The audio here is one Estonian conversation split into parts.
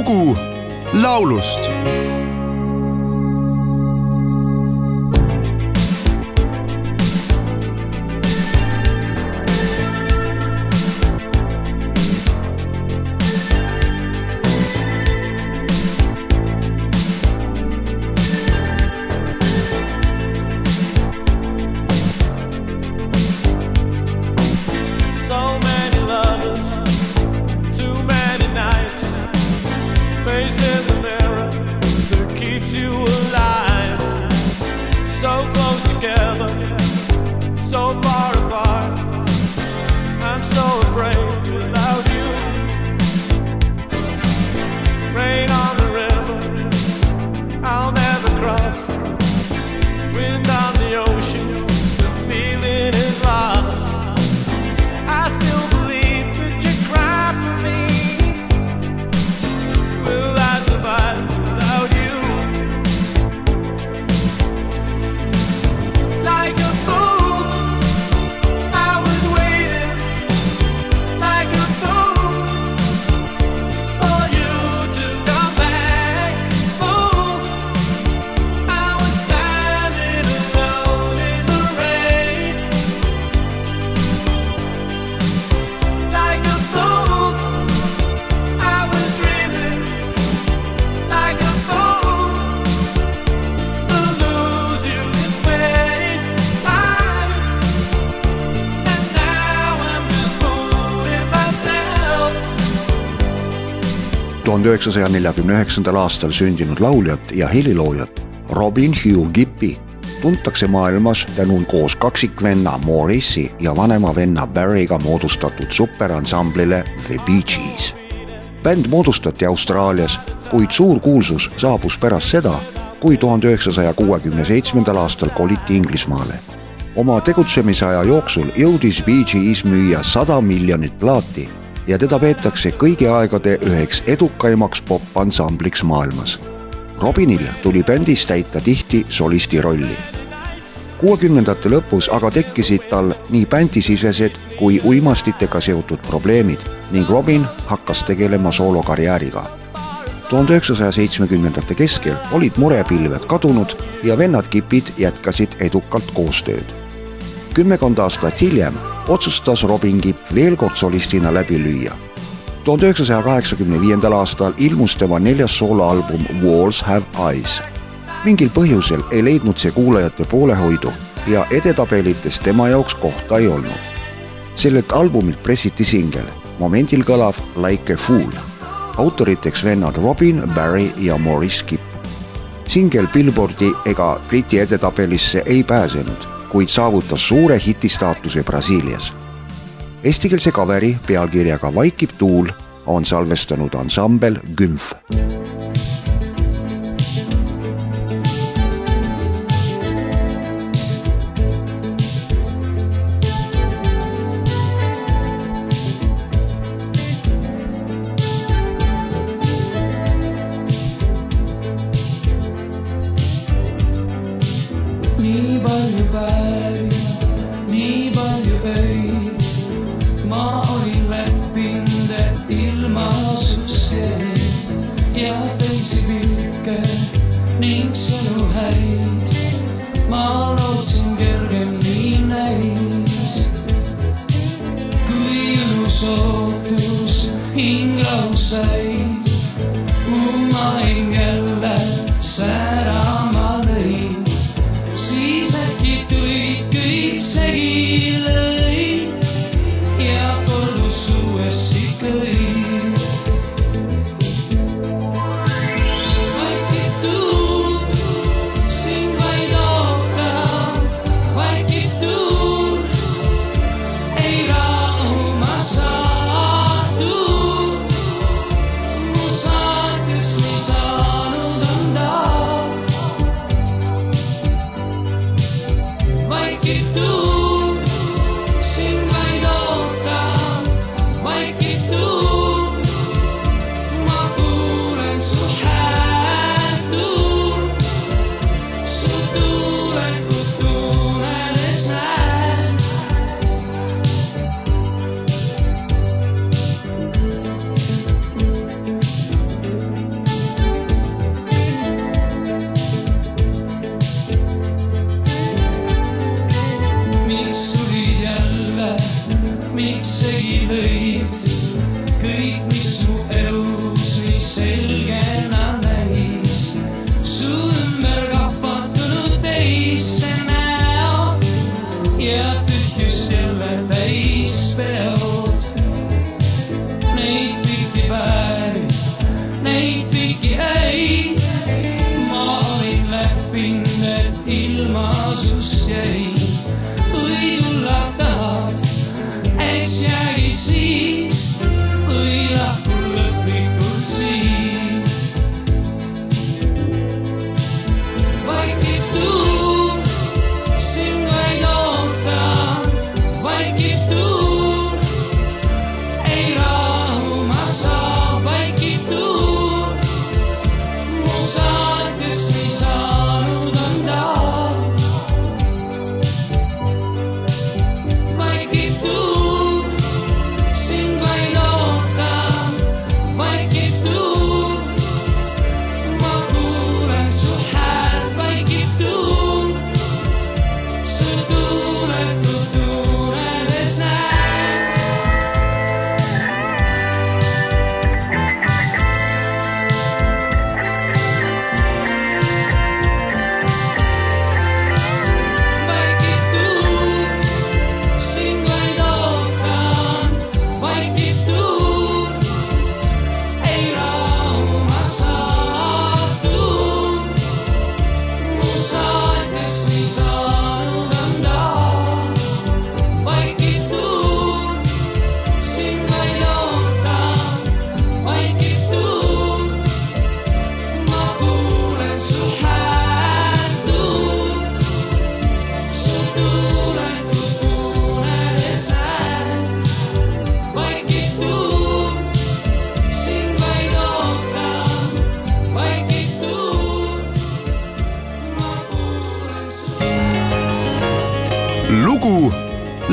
lugu laulust tuhande üheksasaja neljakümne üheksandal aastal sündinud lauljat ja heliloojat Robin Hugh Kippi tuntakse maailmas tänu koos kaksikvenna Maurice'i ja vanema venna Barry'ga moodustatud superansamblile The Bee Gees. bänd moodustati Austraalias, kuid suur kuulsus saabus pärast seda, kui tuhande üheksasaja kuuekümne seitsmendal aastal koliti Inglismaale. oma tegutsemisaja jooksul jõudis Bee Gees müüa sada miljonit plaati ja teda peetakse kõigi aegade üheks edukaimaks popansambliks maailmas. Robinil tuli bändis täita tihti solisti rolli. kuuekümnendate lõpus aga tekkisid tal nii bändisisesed kui uimastitega seotud probleemid ning Robin hakkas tegelema soolokarjääriga. tuhande üheksasaja seitsmekümnendate keskel olid murepilved kadunud ja vennad Kipid jätkasid edukalt koostööd kümmekond aastat hiljem otsustas Robin Kipp veel kord solistina läbi lüüa. tuhande üheksasaja kaheksakümne viiendal aastal ilmus tema neljas sooloalbum Walls Have Eyes. mingil põhjusel ei leidnud see kuulajate poolehoidu ja edetabelites tema jaoks kohta ei olnud. sellelt albumilt pressiti singel, momendil kõlav Like a Fool. autoriteks vennad Robin, Barry ja Maurice Kipp. singel Billboardi ega Briti edetabelisse ei pääsenud kuid saavutas suure hitistaatuse Brasiilias. Eestikeelse kaveri pealkirjaga Vaikib tuul on salvestanud ansambel Gümf. Ootus hingaus sai, mu maailm jälle särama lõi siis äkki tulid kõik segi lõid ja kordus uuesti kõik. ja tühjus jälle täis peod. Neid pikki päevi, neid pikki häid, ma olin läbinud, ilma sust jäi.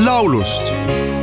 laulust.